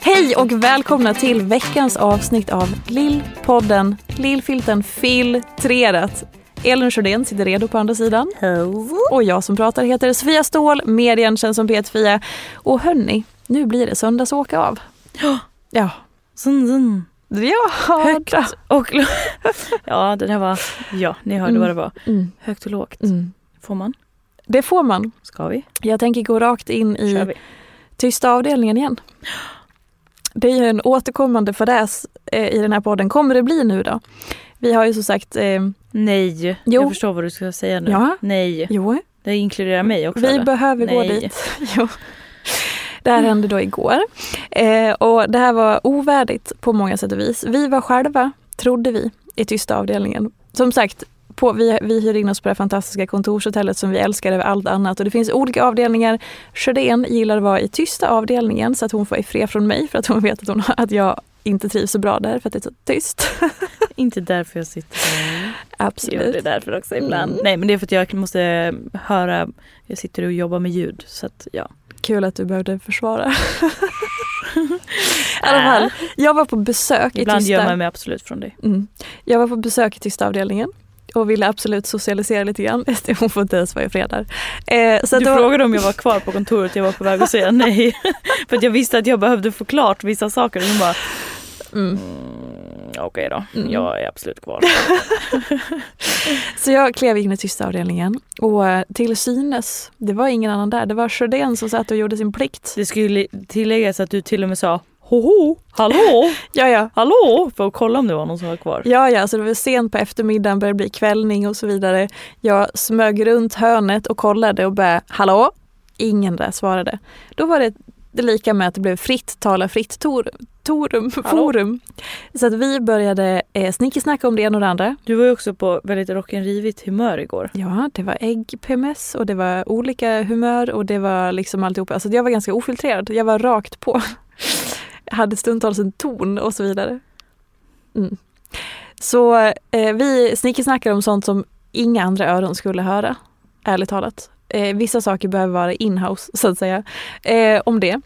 Hej och välkomna till veckans avsnitt av Lillpodden, Lillfilten filtrerat. Elin Sjödén sitter redo på andra sidan. Och jag som pratar heter Sofia Ståhl, medien känns som P1-Fia. Och hörni, nu blir det söndagsåka av. Ja. Zun, zun. Ja, Högt och lågt. Ja, det där var... Ja, ni hörde Mm. vad det var. Mm. Högt och lågt. Mm. Får man? Det får man. Ska vi? Jag tänker gå rakt in i tysta avdelningen igen. Det är ju en återkommande fadäs eh, i den här podden. Kommer det bli nu då? Vi har ju som sagt, eh, Nej. Jo. Jag förstår vad du ska säga nu. Ja. Nej. jo, Det inkluderar mig också. vi eller? behöver gå Nej. dit. jo. Det här hände då igår. Eh, och det här var ovärdigt på många sätt och vis. Vi var själva, trodde vi, i tysta avdelningen. Som sagt, på, vi, vi hyr in oss på det fantastiska kontorshotellet som vi älskar över allt annat. Och det finns olika avdelningar. Sjödén gillar att vara i tysta avdelningen så att hon får ifred från mig för att hon vet att, hon, att jag inte trivs så bra där för att det är så tyst. Inte därför jag sitter här. Jo, Absolut. det är därför också ibland. Mm. Nej, men det är för att jag måste höra. Jag sitter och jobbar med ljud. Så att, ja. Kul att du behövde försvara. I alla fall, jag var på besök i Ibland tysta. gör man mig absolut från dig. Mm. Jag var på besök i tysta avdelningen och ville absolut socialisera lite grann. Hon får inte ens vara i fred där. Eh, så du då- frågade om jag var kvar på kontoret. Jag var på väg att säga nej. för att jag visste att jag behövde få klart vissa saker. Och hon bara, Mm. mm, okej då. Mm. Jag är absolut kvar. Så jag klev in i tysta avdelningen och eh, till synes, det var ingen annan där. Det var Sjödén som satt och gjorde sin plikt. Det skulle tilläggas att du till och med sa Hoho, hallå, Ja, ja. hallå, för att kolla om det var någon som var kvar. Ja, ja, så det var sent på eftermiddagen, började bli kvällning och så vidare. Jag smög runt hörnet och kollade och bara, hallå? Ingen där svarade. Då var det, det lika med att det blev fritt tala fritt tor, torum, Hallå? forum. Så att vi började eh, snickesnacka om det ena och det andra. Du var ju också på väldigt rock'n'rivigt humör igår. Ja, det var ägg-PMS och det var olika humör och det var liksom alltihopa. Alltså jag var ganska ofiltrerad. Jag var rakt på. Hade stundtals en ton och så vidare. Mm. Så eh, vi snickesnackar om sånt som inga andra öron skulle höra. Ärligt talat. Eh, vissa saker behöver vara inhouse så att säga. Eh, om det.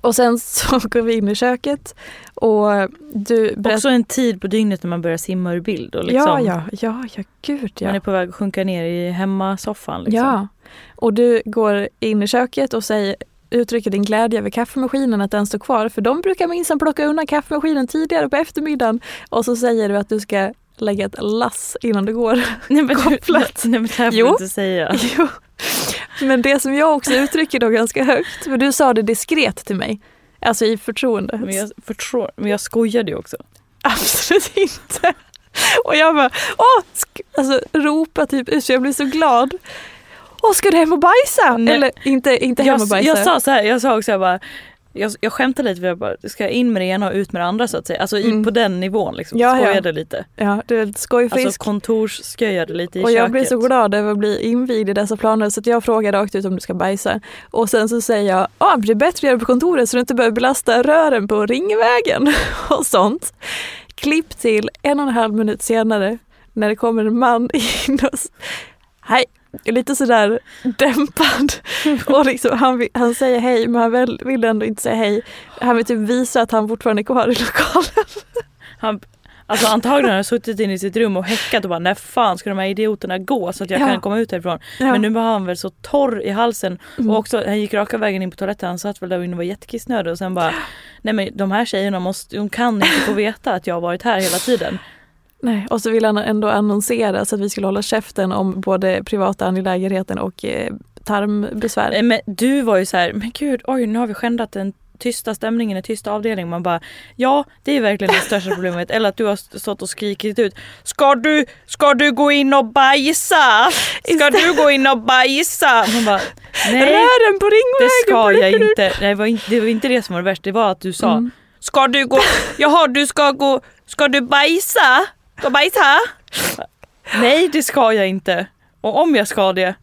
Och sen så går vi in i köket och du berättar... Också en tid på dygnet när man börjar simma ur bild och liksom, Ja, ja, ja, ja, gud ja. man är på väg att sjunka ner i hemmasoffan. Liksom. Ja, och du går in i köket och säger, uttrycker din glädje över kaffemaskinen att den står kvar. För de brukar minsann plocka undan kaffemaskinen tidigare på eftermiddagen. Och så säger du att du ska lägga ett lass innan du går. Nej, men, Kopplat. Nej men det här får Jo. du inte säga. Jo. Men det som jag också uttrycker då ganska högt, för du sa det diskret till mig. Alltså i förtroende. Men jag, förtrå, men jag skojade ju också. Absolut inte. Och jag bara, åh, alltså ropa typ ut jag blir så glad. Åh, ska du hem och bajsa? Nej. Eller inte, inte hem och Jag, bajsa. jag sa så här, jag sa också jag bara jag, jag skämtade lite för jag bara, ska jag in med det ena och ut med det andra så att säga. Alltså i, Mm. på den nivån liksom. Ja, ja. Skojade lite. Ja, du är skojfrisk. Alltså kontorsskojade lite i och köket. jag blir så glad över att bli invigd i dessa planer så att jag frågar rakt ut om du ska bajsa. Och sen så säger jag, ah, det är bättre att göra det på kontoret så du inte behöver belasta rören på Ringvägen och sånt. Klipp till en och en halv minut senare när det kommer en man in och hej, lite sådär dämpad. Och liksom, han, vill- han säger hej men han väl, vill ändå inte säga hej. Han vill typ visa att han fortfarande är kvar i lokalen. Han, alltså antagligen har han suttit inne i sitt rum och häckat och bara när fan ska de här idioterna gå så att jag Ja. kan komma ut härifrån. Ja. Men nu var han väl så torr i halsen Mm. och också han gick raka vägen in på toaletten. Han satt väl där inne och var jättekissnödig och sen bara nej men de här tjejerna måste, de kan inte få veta att jag har varit här hela tiden. Nej, och så vill han ändå annonsera så att vi skulle hålla käften om både privata angelägenheten och eh, tarmbesvär. Eh, Men du var ju så här, men gud oj nu har vi skändat den tysta stämningen i tysta avdelningen. Man bara ja det är verkligen det största problemet. Eller att du har stått och skrikit ut Ska du, ska du gå in och bajsa? Ska du gå in och bajsa? Man bara nej Rören på det Ringvägen! ska jag inte. Nej, det, var inte. det var inte det som var det värsta. Det var att du sa Mm. Ska du gå, jaha du ska gå, ska du bajsa? Du bajsa? Nej det ska jag inte. Och om jag ska det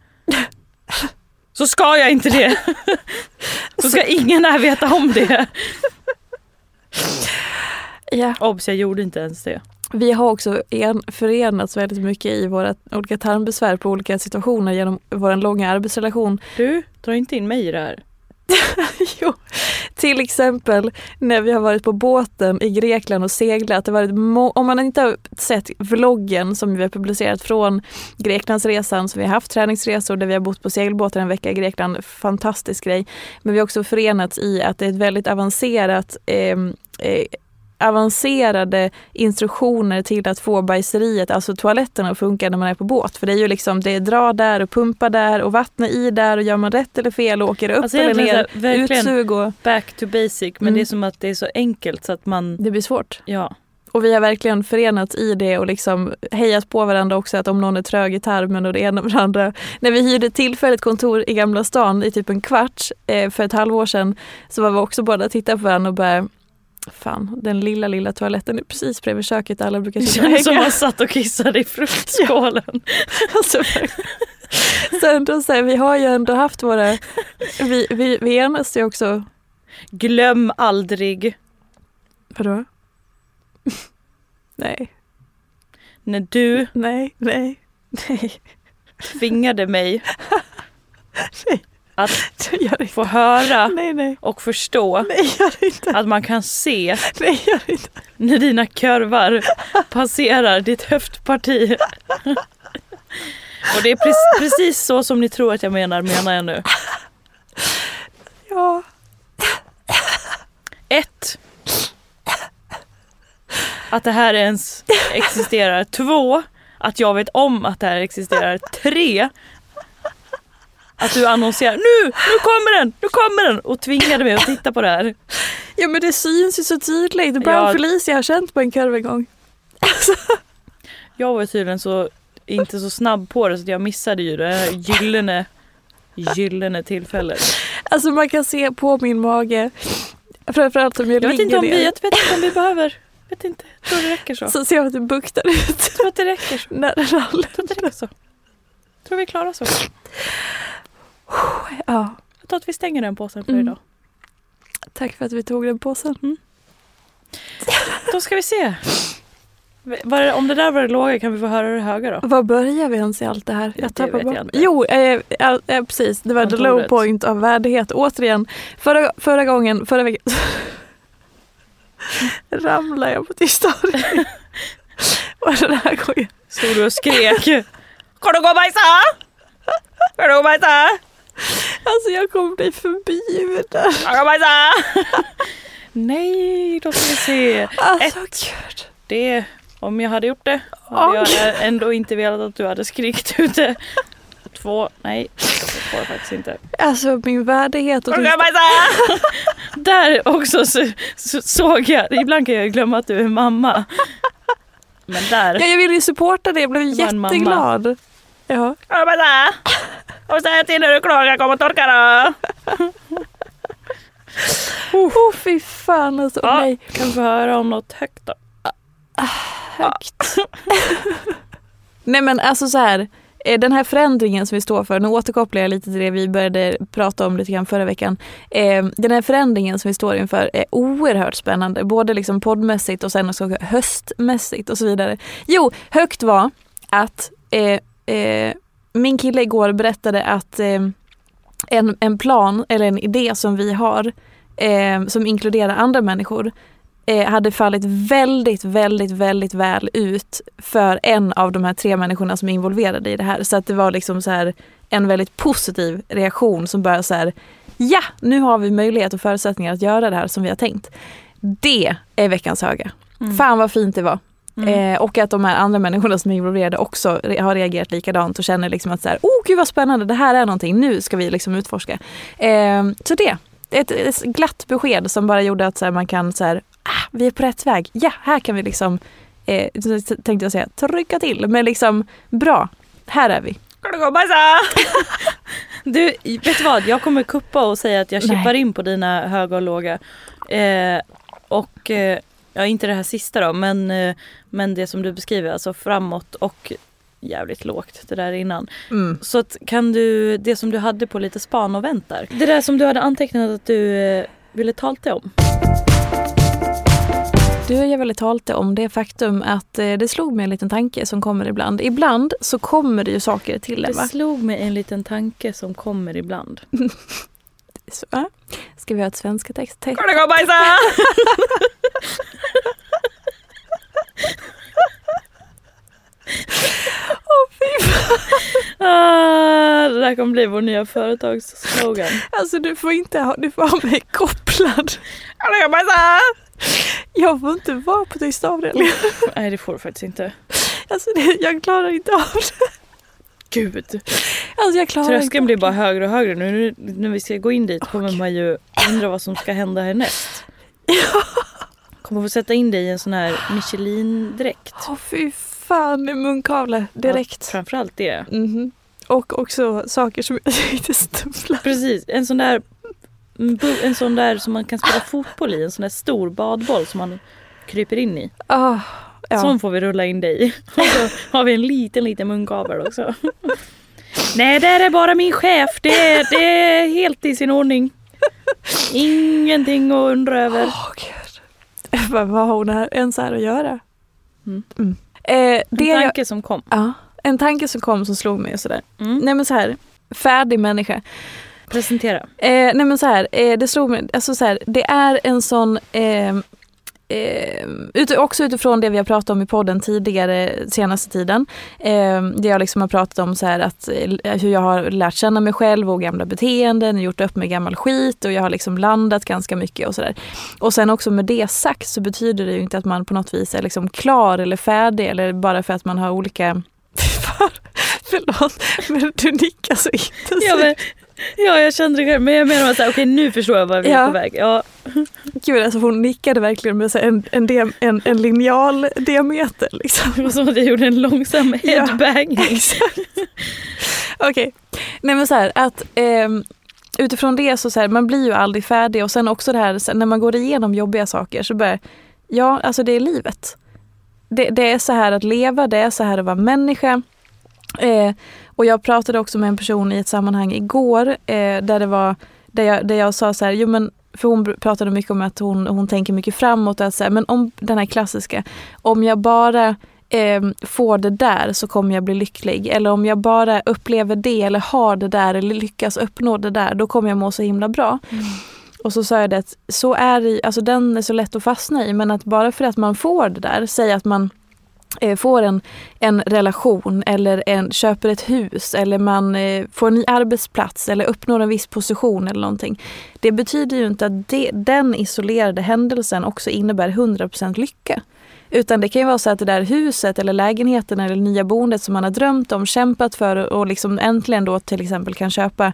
så ska jag inte det. Så ska ingen här veta om det. Ja. Obs, jag gjorde inte ens det. Vi har också en, förenats väldigt mycket i våra olika tarmbesvär på olika situationer genom vår långa arbetsrelation. Du, dra inte in mig i det här. jo. Till exempel när vi har varit på båten i Grekland och seglat. Det varit om man inte har sett vloggen som vi har publicerat från Greklandsresan så vi har haft träningsresor där vi har bott på segelbåtar en vecka i Grekland. Fantastisk grej. Men vi har också förenats i att det är ett väldigt avancerat ehm, eh, eh, avancerade instruktioner till att få bajseriet, alltså toaletterna att funka när man är på båt. För det är ju liksom, det är dra där och pumpa där och vattna i där och gör man rätt eller fel och åker det upp Alltså eller ner, här, utsug och back to basic men Mm. det är som att det är så enkelt så att man, det blir svårt. ja. Och vi har verkligen förenats i det och liksom hejat på varandra också att om någon är trög i tarmen och det ena med det andra. När vi hyrde tillfälligt kontor i Gamla stan i typ en kvart eh, för ett halvår sedan så var vi också båda och tittade på varandra och bara Fan, den lilla, lilla toaletten är precis bredvid köket där alla brukar sitta och känns som hänga. man satt och kissade i fruktskålen. Alltså, Sen då så här, vi har ju ändå haft våra, vi, vi, vi enas ju också, Glöm aldrig vadå? Nej, när du nej, nej, nej, tvingade mig Nej. Att få höra Nej, nej, och förstå nej, att man kan se när dina kurvar passerar ditt höftparti. Och det är pre- precis så som ni tror att jag menar, menar jag nu. Ja. Ett. Att det här ens existerar. Två. Att jag vet om att det här existerar. Tre. Att du annonserar nu, nu kommer den, nu kommer den och tvingade mig att titta på det här. ja, men det syns ju så tydligt. Brown Ja. Felicia har känt på en kurv en gång. Jag var tydligen så inte så snabb på det så jag missade ju det här gyllene, gyllene tillfället. Alltså man kan se på min mage, framförallt om jag, Jag vet ligger inte om vi, ner, jag vet inte om vi behöver, vet inte, jag tror det räcker så. Jag så ser jag att det buktar ut tror att det räcker så. när. Jag tror att det räcker så. Jag tror vi är klara så. Ja, Jag tror att vi stänger den påsen för Mm. idag. tack för att vi tog den påsen. Då ska vi se. Det, om det där var det låga kan vi få höra det höga då? Var börjar vi ens i allt det här? Det Jag tappar bort. Jo, eh, eh, precis. Det var the low point av värdighet. Återigen, förra, förra gången, förra veckan ramlade jag på tisdagen. Och den här gången, Stod du och skrek. Ska du gå och bajsa? Ska du gå och bajsa? Alltså jag kommer bli förbjuden. Bajsa? Nej, då ska vi se. Alltså gud. Det, om jag hade gjort det hade jag ändå inte velat att du hade skrikit ut det. Två, nej, det får jag faktiskt inte. Alltså min värdighet och bajsa? Där också så, så, såg jag, ibland kan jag glömma att du är mamma. Men där, Ja, jag ville ju supporta det, jag blev en mamma. Säg till när du är klar, jag kommer och torka då. Oh, fy fan alltså. Ja, Nej, kan vi få höra om något högt då? högt. Nej men alltså så här. eh, Den här förändringen som vi står för, nu återkopplar jag lite till det vi började prata om lite grann förra veckan. Eh, Den här förändringen som vi står inför är oerhört spännande, både liksom poddmässigt och sen också höstmässigt och så vidare. Jo, högt var att eh, min kille igår berättade att eh, en, en plan eller en idé som vi har eh, som inkluderar andra människor eh, hade fallit väldigt, väldigt, väldigt väl ut för en av de här tre människorna som är involverade i det här. Så att det var liksom så här en väldigt positiv reaktion som bara så här, ja, nu har vi möjlighet och förutsättningar att göra det här som vi har tänkt. Det är veckans höga. Mm. Fan vad fint det var. Mm. Eh, och att de här andra människorna som är involverade också re- har reagerat likadant och känner liksom att så här, oh gud vad spännande, det här är någonting, nu ska vi liksom utforska. Eh, så det, ett, ett glatt besked som bara gjorde att så här, man kan så här, ah, vi är på rätt väg, ja här kan vi liksom, eh, tänkte jag säga, trycka till, men liksom bra, här är vi. Du vet du vad? Jag kommer kuppa och säga att jag chippar in på dina höga och låga. Eh, och, eh, ja inte det här sista då, men, eh, men det som du beskriver, alltså framåt och jävligt lågt det där innan. Mm. Så att kan du, det som du hade på lite span och väntar. Det där som du hade antecknat att du eh, ville tala om. Du, jag ville tala om det faktum att eh, det slog mig en liten tanke som kommer ibland. Ibland så kommer det ju saker till en Det slog mig en liten tanke som kommer ibland. Så. Ska vi ha ett svenska text? och bajsa? Det där kommer bli vår nya företagsslogan. Alltså du får inte ha, du får ha mig kopplad. Jag får inte vara på tysta avdelningen. Nej det får du faktiskt inte. Alltså det, jag klarar inte av det. Gud. Alltså jag klarar inte Tröskeln av blir bara högre och högre. Nu nu- när vi ska gå in dit kommer man ju undra vad som ska hända härnäst. Kommer få sätta in dig i en sån här Michelin-dräkt. Åh fy fan, munkavle direkt. Ja, framförallt det. Mhm. Och också saker som jag inte stövlar. Precis, en sån där en sån där som man kan spela fotboll i, en sån där stor badboll som man kryper in i. Ah, ja. Sån får vi rulla in dig i. Och så har vi en liten liten munkavel också. Nej, där är bara min chef. Det är, det är helt i sin ordning. Ingenting att undra över. Åh gud. Vad har hon här, ens här att göra? Mm. Mm. Eh, det En jag, tanke som kom. ja, en tanke som kom som slog mig och sådär. Mm. Nej men så här, färdig människa. Presentera. Eh, nej men så här, eh, det slog mig, alltså så här, det är en sån eh, Eh, ut, också utifrån det vi har pratat om i podden tidigare senaste tiden. Eh, där jag liksom har pratat om så här att, eh, hur jag har lärt känna mig själv och gamla beteenden, gjort upp med gammal skit och jag har liksom landat ganska mycket och sådär. Och sen också med det sagt så betyder det ju inte att man på något vis är liksom klar eller färdig eller bara för att man har olika Förlåt, men du nickar så intensivt. Ja, men, ja jag kände det själv. Men jag menar att okej nu förstår jag var vi är Ja. på väg. Ja, Gud, alltså hon nickade verkligen med så en, en, en, en linjal diameter. Liksom. det var som att jag gjorde en långsam Ja. headbang. Exakt. Okej, nej men så här att ehm, utifrån det så, så här, man blir ju aldrig färdig och sen också det här så här, när man går igenom jobbiga saker så börjar, ja alltså det är livet. Det, det är så här att leva, det är så här att vara människa. Eh, och jag pratade också med en person i ett sammanhang igår eh, där det var där jag, där jag sa så här, jo men för hon pratade mycket om att hon, hon tänker mycket framåt. Att så här, men om den här klassiska, om jag bara eh, får det där så kommer jag bli lycklig. Eller om jag bara upplever det eller har det där eller lyckas uppnå det där, då kommer jag må så himla bra. Och så sa jag det att så är det, alltså den är så lätt att fastna i men att bara för att man får det där, säg att man Eh, får en, en relation eller en, köper ett hus eller man eh, får en ny arbetsplats eller uppnår en viss position eller någonting. Det betyder ju inte att det, den isolerade händelsen också innebär 100% lycka. Utan det kan ju vara så att det där huset eller lägenheten eller nya boendet som man har drömt om, kämpat för och liksom äntligen då till exempel kan köpa.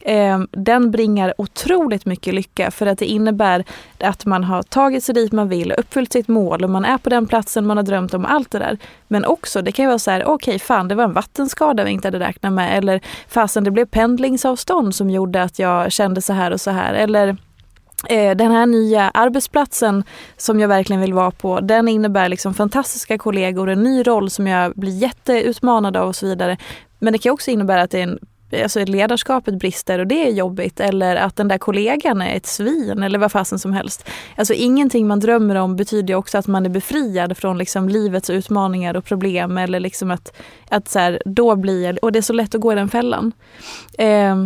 Eh, den bringar otroligt mycket lycka för att det innebär att man har tagit sig dit man vill, uppfyllt sitt mål och man är på den platsen man har drömt om, allt det där. Men också, det kan ju vara så här, okej fan det var en vattenskada vi inte hade räknat med eller fasen det blev pendlingsavstånd som gjorde att jag kände så här och så här. Eller Eh, den här nya arbetsplatsen som jag verkligen vill vara på, den innebär liksom fantastiska kollegor, en ny roll som jag blir jätteutmanad av och så vidare. Men det kan också innebära att det är en alltså ledarskapet brister och det är jobbigt eller att den där kollegan är ett svin eller vad fasen som helst. Alltså ingenting man drömmer om betyder också att man är befriad från liksom livets utmaningar och problem eller liksom att, att så här, då blir, och det är så lätt att gå i den fällan. Eh,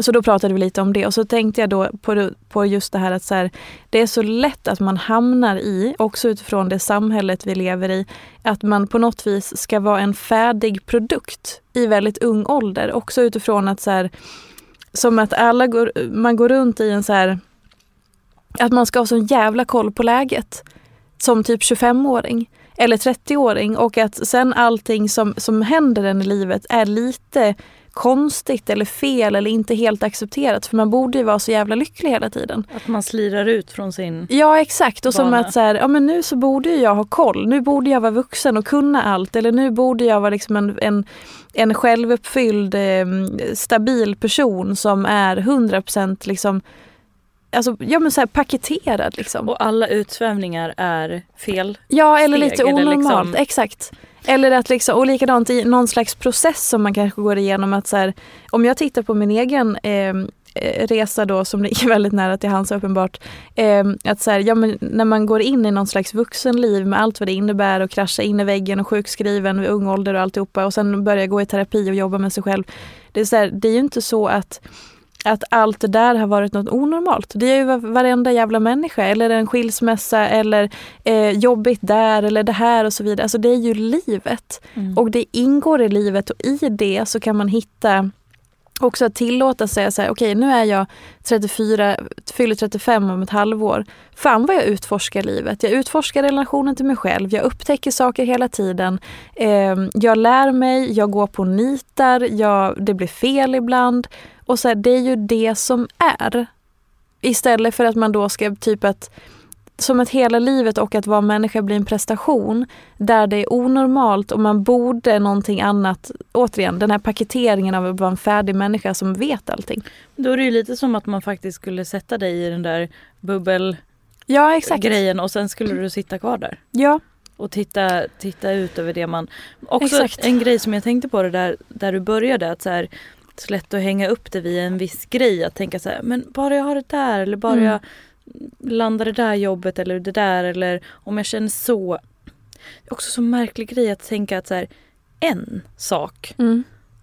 så då pratade vi lite om det och så tänkte jag då på, på just det här att så här, det är så lätt att man hamnar i, också utifrån det samhället vi lever i, att man på något vis ska vara en färdig produkt i väldigt ung ålder. Också utifrån att så här, som att alla går, man går runt i en så här, att man ska ha sån jävla koll på läget. Som typ 25-åring eller 30-åring och att sen allting som, som händer en i livet är lite konstigt eller fel eller inte helt accepterat. För man borde ju vara så jävla lycklig hela tiden. Att man slirar ut från sin Ja exakt och bana. som att så här, ja men nu så borde jag ha koll. Nu borde jag vara vuxen och kunna allt. Eller nu borde jag vara liksom en, en, en självuppfylld eh, stabil person som är 100% liksom Alltså, ja men så här paketerad liksom. Och alla utsvävningar är fel. Ja eller steg, lite eller onormalt, liksom- exakt. Eller att liksom, och likadant i någon slags process som man kanske går igenom att så här, om jag tittar på min egen eh, eh, resa då som ligger väldigt nära till hans uppenbart. Eh, att så här, ja, men när man går in i någon slags vuxenliv med allt vad det innebär och krascha in i väggen och sjukskriven vid ung ålder och alltihopa och sen börja gå i terapi och jobba med sig själv. Det är, så här, det är ju inte så att att allt det där har varit något onormalt. Det är ju varenda jävla människa eller en skilsmässa eller eh, jobbigt där eller det här och så vidare. Alltså det är ju livet. Mm. Och det ingår i livet och i det så kan man hitta också att tillåta sig att säga okej nu är jag 34, fyller 35 om ett halvår. Fan vad jag utforskar livet. Jag utforskar relationen till mig själv. Jag upptäcker saker hela tiden. Eh, jag lär mig, jag går på nitar, jag, det blir fel ibland. Och så här, det är ju det som är. Istället för att man då ska typ att som att hela livet och att vara människa blir en prestation där det är onormalt och man borde någonting annat. Återigen, den här paketeringen av att vara en färdig människa som vet allting. Då är det ju lite som att man faktiskt skulle sätta dig i den där bubbelgrejen Ja, exakt. och sen skulle du sitta kvar där. Ja, Och titta, titta ut över det man... Också Exakt. en grej som jag tänkte på det där, där du började att så här, så lätt att hänga upp det vid en viss grej. Att tänka så här, men bara jag har det där eller bara Mm. jag landar det där jobbet eller det där eller om jag känner så. Det är också så märklig grej att tänka att så här, en sak mm.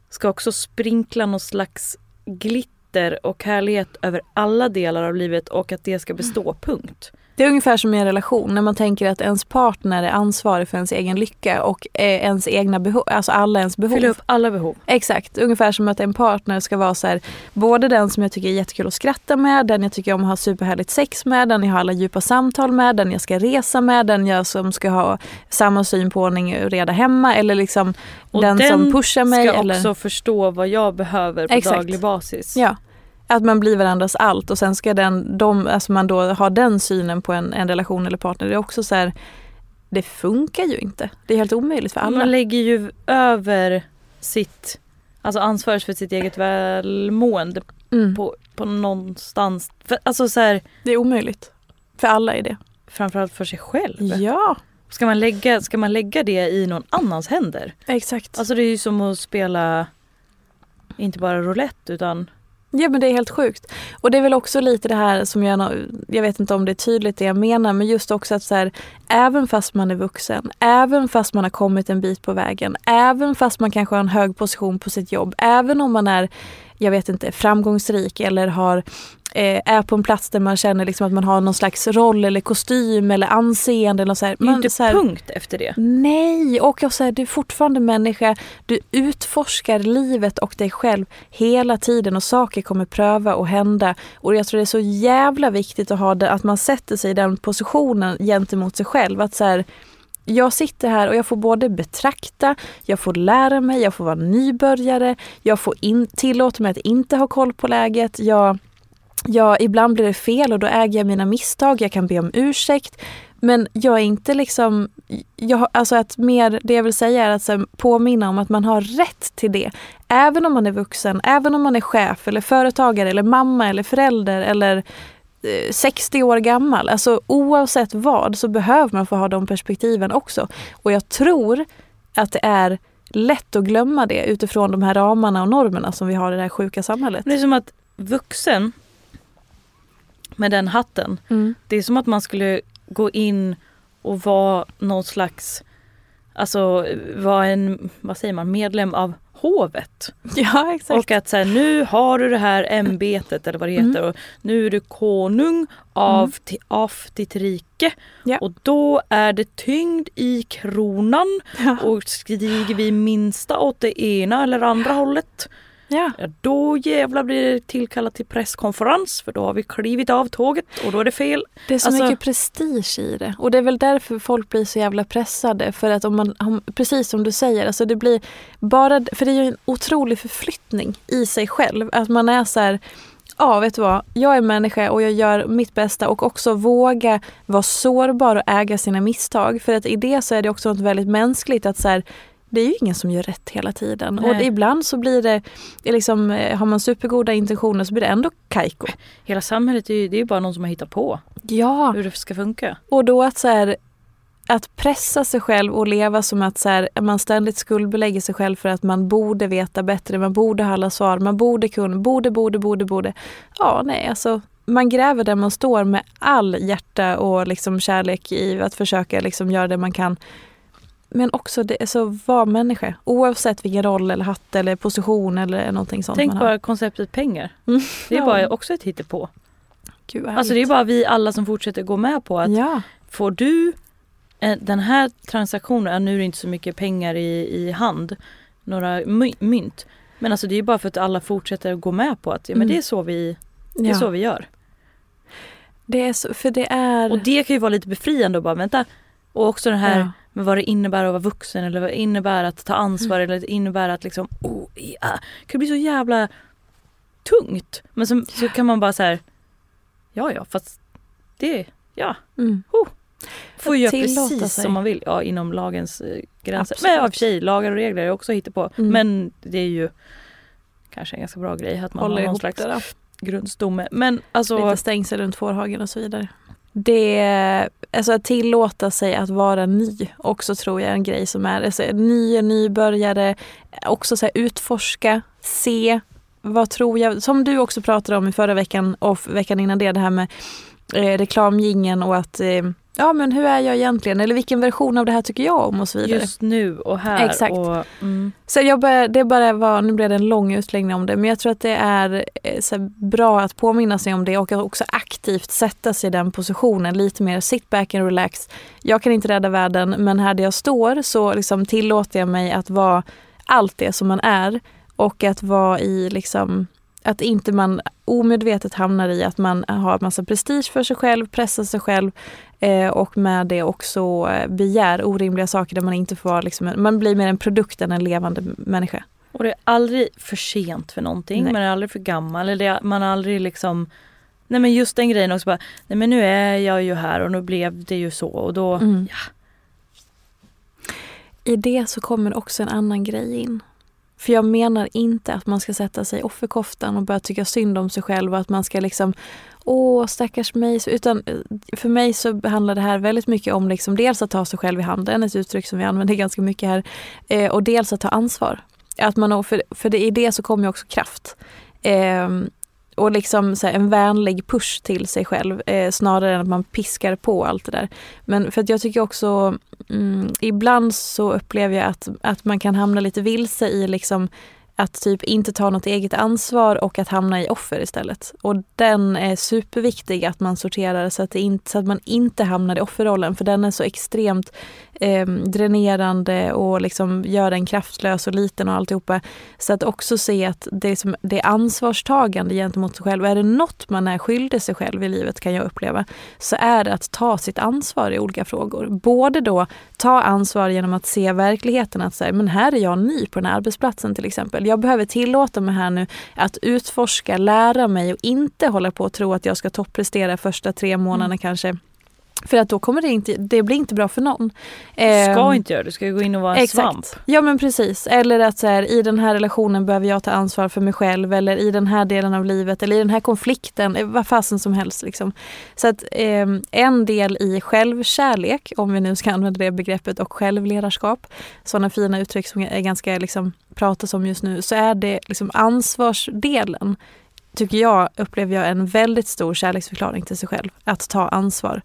ska också sprinkla någon slags glitter och härlighet över alla delar av livet och att det ska bestå, punkt. Det är ungefär som i en relation när man tänker att ens partner är ansvarig för ens egen lycka och eh, ens egna behov, alltså alla ens behov. Fylla upp alla behov. Exakt, ungefär som att en partner ska vara så här, både den som jag tycker är jättekul att skratta med, den jag tycker om att ha superhärligt sex med, den jag har alla djupa samtal med, den jag ska resa med, den jag som ska ha samma syn på ordning och reda hemma eller liksom Och den, som pushar mig. ska eller, också förstå vad jag behöver på Exakt. daglig basis. Ja. Att man blir varandras allt och sen ska den, de, alltså man då har den synen på en, en relation eller partner. Det är också så här, det funkar ju inte. Det är helt omöjligt för alla. Man lägger ju över sitt alltså ansvaret för sitt eget välmående Mm. på, på någonstans. För, alltså så här, Det är omöjligt. För alla är det. framförallt för sig själv. Ja, Ska, man lägga, ska man lägga det i någon annans händer? exakt. Alltså det är ju som att spela inte bara roulette utan Ja men det är helt sjukt. Och det är väl också lite det här som jag, jag vet inte om det är tydligt det jag menar, men just också att så här, även fast man är vuxen, även fast man har kommit en bit på vägen, även fast man kanske har en hög position på sitt jobb, även om man är, jag vet inte, framgångsrik eller har eh, är på en plats där man känner liksom att man har någon slags roll eller kostym eller anseende. Eller så här. det är Man, inte så här, punkt efter det. Nej, och jag säger, du är fortfarande människa. Du utforskar livet och dig själv hela tiden och saker kommer pröva och hända. Och jag tror det är så jävla viktigt att ha det, att man sätter sig i den positionen gentemot sig själv. Att så här, jag sitter här och jag får både betrakta, jag får lära mig, jag får vara nybörjare, jag får in, tillåta mig att inte ha koll på läget. Jag, jag, ibland blir det fel och då äger jag mina misstag, jag kan be om ursäkt. Men jag är inte liksom, jag, alltså att mer, det jag vill säga är att så påminna om att man har rätt till det. Även om man är vuxen, även om man är chef eller företagare eller mamma eller förälder eller 60 år gammal. Alltså oavsett vad så behöver man få ha de perspektiven också. Och jag tror att det är lätt att glömma det utifrån de här ramarna och normerna som vi har i det här sjuka samhället. Det är som att vuxen med den hatten, Mm. det är som att man skulle gå in och vara någon slags, alltså vara en, vad säger man, medlem av hovet. Ja, exakt. Och att så här, nu har du det här ämbetet eller vad det heter och nu är du konung av, Mm. ti- av ditt rike. Ja. Och då är det tyngd i kronan Ja. och stiger vi minsta åt det ena eller andra hållet ja. Ja, då jävlar blir det tillkallat till presskonferens för då har vi klivit av tåget och då är det fel. Det är så Alltså- mycket prestige i det. Och det är väl därför folk blir så jävla pressade. För att om man, om, precis som du säger, alltså det blir bara, för det är ju en otrolig förflyttning i sig själv. Att man är så här, ja vet du vad, jag är människa och jag gör mitt bästa och också våga vara sårbar och äga sina misstag. För att i det så är det också något väldigt mänskligt att så här, det är ju ingen som gör rätt hela tiden. Nej. Och det, ibland så blir det, liksom, eh, har man supergoda intentioner så blir det ändå kajko. Hela samhället är ju, det är ju bara någon som har hittat på Ja, hur det ska funka. och då att så här, att pressa sig själv och leva som att så här, man ständigt skuldbelägger sig själv för att man borde veta bättre, man borde ha alla svar, man borde kunna, borde, borde, borde, borde. Ja, nej, alltså man gräver där man står med all hjärta och liksom kärlek i att försöka liksom göra det man kan. Men också det, alltså, var människa, oavsett vilken roll eller hatt eller position eller någonting sånt Tänk bara konceptet pengar. Mm. Det är Ja. bara också ett hittepå. Gud, Alltså det är bara vi alla som fortsätter gå med på att Ja, får du eh, den här transaktionen, nu är det inte så mycket pengar i, i hand, några my- mynt. Men alltså det är bara för att alla fortsätter att gå med på att ja, men Mm. det är så vi, det är ja. så vi gör. Det är så, för det är... Och det kan ju vara lite befriande och bara vänta. Och också den här Med vad det innebär att vara vuxen eller vad det innebär att ta ansvar Mm. eller det innebär att liksom, oh, ja. Det kan bli så jävla tungt. Men så, så kan man bara så här, ja ja fast det, ja, Mm. får ju göra precis sig. som man vill. Ja inom lagens eh, gränser. Absolut. Men av för sig, lagar och regler är också på. Mm. Men det är ju kanske en ganska bra grej att man Håller har någon slags det grundstomme. Men alltså, Lite stängsel runt fårhagen och så vidare. Det, alltså att tillåta sig att vara ny också tror jag är en grej som är, alltså, ny, nybörjare, också så här, utforska, se, vad tror jag, som du också pratade om i förra veckan och veckan innan det, det här med eh, reklamgingen och att eh, ja men hur är jag egentligen eller vilken version av det här tycker jag om och så vidare. just nu och här. Exakt. Och, mm, Så jag bör, det bara var, nu blev det en lång utläggning om det, men jag tror att det är eh, så bra att påminna sig om det och att också aktivt sätta sig i den positionen. Lite mer sit back and relax. Jag kan inte rädda världen, men här där jag står så liksom tillåter jag mig att vara allt det som man är och att vara i liksom att inte man omedvetet hamnar i att man har massa prestige för sig själv, pressar sig själv eh, och med det också eh, begär orimliga saker där man inte får vara liksom, man blir mer en produkt än en levande människa. och det är aldrig för sent för någonting. Nej. Man är aldrig för gammal. Eller är- man är aldrig liksom Nej men just den grejen också bara, nej men nu är jag ju här och nu blev det ju så och då, Mm. ja. I det så kommer också en annan grej in. För jag menar inte att man ska sätta sig i offerkoftan och börja tycka synd om sig själv och att man ska liksom Åh stackars mig. Utan eh, för mig så handlar det här väldigt mycket om liksom dels att ta sig själv i handen, ett uttryck som vi använder ganska mycket här. Eh, och dels att ta ansvar. Att man, för, för det, i det så kommer ju också kraft. Eh, och liksom så här, en vänlig push till sig själv eh, snarare än att man piskar på allt det där. Men för att jag tycker också mm, ibland så upplever jag att, att man kan hamna lite vilse i liksom att typ inte ta något eget ansvar och att hamna i offer istället. Och den är superviktig att man sorterar så att, det inte, så att man inte hamnar i offerrollen för den är så extremt eh, dränerande och liksom gör en kraftlös och liten och alltihopa. Så att också se att det är, som, det är ansvarstagande gentemot sig själv. Och är det något man är skyldig sig själv i livet kan jag uppleva så är det att ta sitt ansvar i olika frågor. Både då ta ansvar genom att se verkligheten att säga, men här är jag ny på den här arbetsplatsen till exempel. Jag behöver tillåta mig här nu att utforska, lära mig och inte hålla på och tro att jag ska topprestera första tre månaderna kanske För att då kommer det inte, det blir inte bra för någon. Ska Ehm, inte göra det, du ska gå in och vara en Exakt. svamp. Ja men precis. Eller att så här, i den här relationen behöver jag ta ansvar för mig själv eller i den här delen av livet eller i den här konflikten, eh, vad fasen som helst. Liksom. Så att eh, en del i självkärlek, om vi nu ska använda det begreppet, och självledarskap, sådana fina uttryck som är ganska liksom, pratas om just nu, så är det liksom ansvarsdelen tycker jag, upplever jag en väldigt stor kärleksförklaring till sig själv. Att ta ansvar.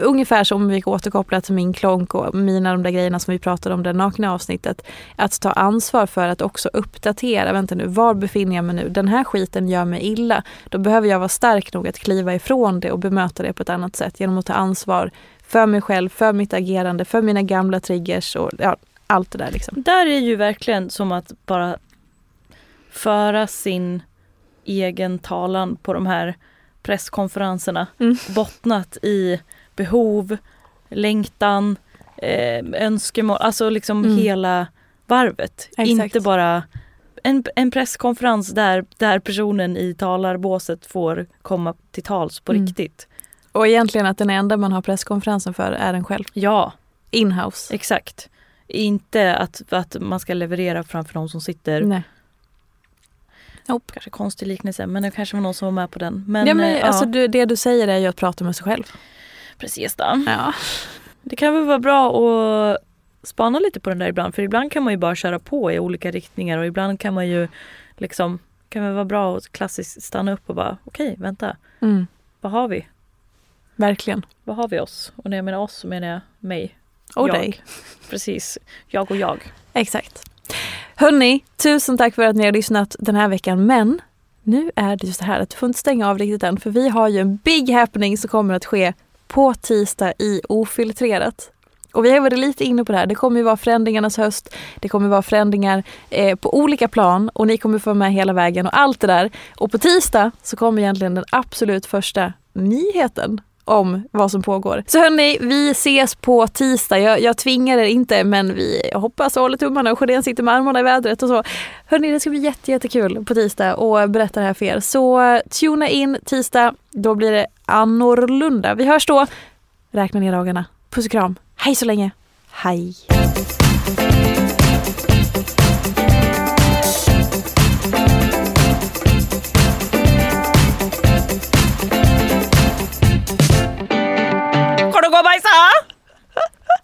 Ungefär som vi återkopplar till min klonk och mina de där grejerna som vi pratade om det nakna avsnittet. Att ta ansvar för att också uppdatera, vänta nu, var befinner jag mig nu? Den här skiten gör mig illa. Då behöver jag vara stark nog att kliva ifrån det och bemöta det på ett annat sätt genom att ta ansvar för mig själv, för mitt agerande, för mina gamla triggers och ja, allt det där liksom. Där är ju verkligen som att bara föra sin egen talan på de här presskonferenserna. Mm. Bottnat i behov, längtan, eh, önskemål, alltså liksom Mm. hela varvet. Exakt. Inte bara en, en presskonferens där, där personen i talarbåset får komma till tals på Mm. riktigt. Och egentligen att den enda man har presskonferensen för är en själv. Ja, Inhouse. exakt. Inte att, att man ska leverera framför någon som sitter Nej. Nope. Kanske konstig liknelse men det kanske var någon som var med på den. Men, ja, men, eh, alltså, ja, du, det du säger är ju att prata med sig själv. Precis då. Ja. Det kan väl vara bra att spana lite på den där ibland för ibland kan man ju bara köra på i olika riktningar och ibland kan man ju liksom kan det vara bra att klassiskt stanna upp och bara okej vänta Mm, vad har vi? verkligen. Vad har vi oss? Och när jag menar oss så menar jag mig. Och jag. dig. Precis, jag och jag. Exakt. Hörni, tusen tack för att ni har lyssnat den här veckan. Men nu är det just det här att du får inte stänga av riktigt än. För vi har ju en big happening som kommer att ske på tisdag i Ofiltrerat. Och vi har varit lite inne på det här. Det kommer ju vara förändringarnas höst. Det kommer vara förändringar eh, på olika plan och ni kommer få vara med hela vägen och allt det där. Och på tisdag så kommer egentligen den absolut första nyheten om vad som pågår. Så hörni, vi ses på tisdag. Jag, jag tvingar er inte men vi hoppas och håller tummarna och Sjödén sitter med armarna i vädret och så. Hörni, det ska bli jätte, jättekul på tisdag och berätta det här för er. Så tuna in tisdag, då blir det annorlunda. Vi hörs då. Räkna ner dagarna. Puss och kram. Hej så länge. Hej.